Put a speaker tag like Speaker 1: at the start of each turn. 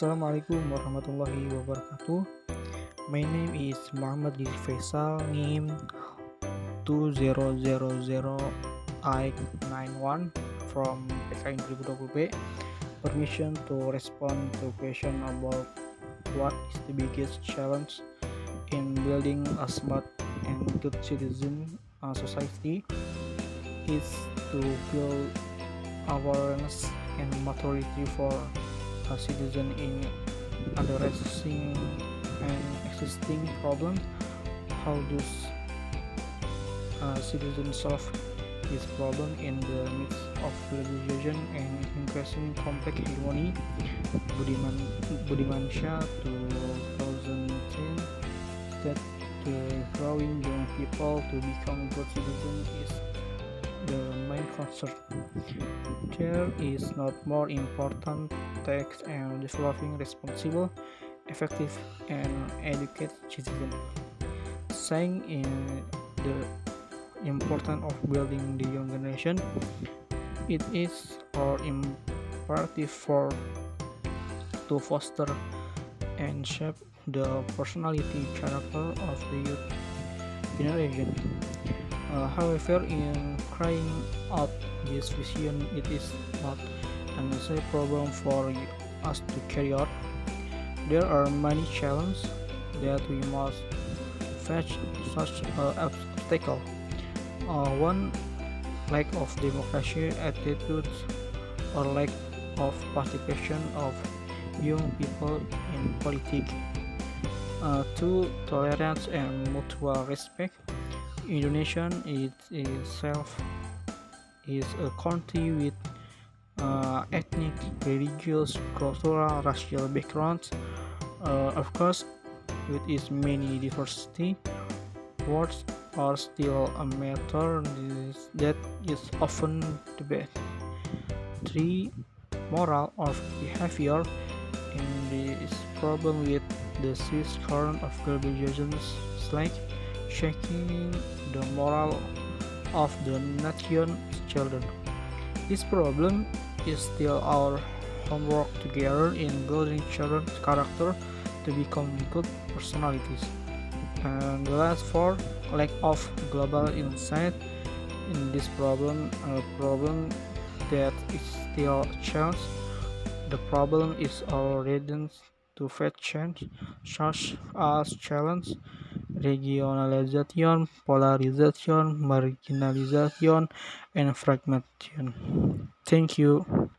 Speaker 1: Assalamualaikum warahmatullahi wabarakatuh. My name is Muhammad Dili Faisal, NIM 2000891 from PKN 2020B. Permission to respond to question about what is the biggest challenge in building a smart and good citizen uh, society is to build awareness and maturity for a citizen in addressing an existing problem. How does a citizen solve this problem in the midst of globalization and increasing complex economy? Budiman Budimansyah 2010 that the growing young people to become good citizens is the main concern. There is not more important task and developing responsible, effective, and educated citizens. Saying in the importance of building the young generation, it is our imperative for to foster and shape the personality character of the youth generation. Uh, however, in crying out this vision, it is not an easy problem for us to carry out. There are many challenges that we must face such uh, obstacle. Uh, one, lack of democracy attitudes or lack of participation of young people in politics. Uh, two, tolerance and mutual respect. Indonesia is itself is a country with uh, ethnic, religious, cultural, racial backgrounds. Uh, of course, with its many diversity, words are still a matter that is often debated. Three, moral of behavior and this problem with the Swiss current of globalization like shaking the moral of the nation's children. This problem is still our homework together in building children's character to become good personalities. And the last four, lack of global insight in this problem, a problem that is still a chance. The problem is our readiness to change, such as challenge, regionalization, polarization, marginalization, and fragmentation. Thank you.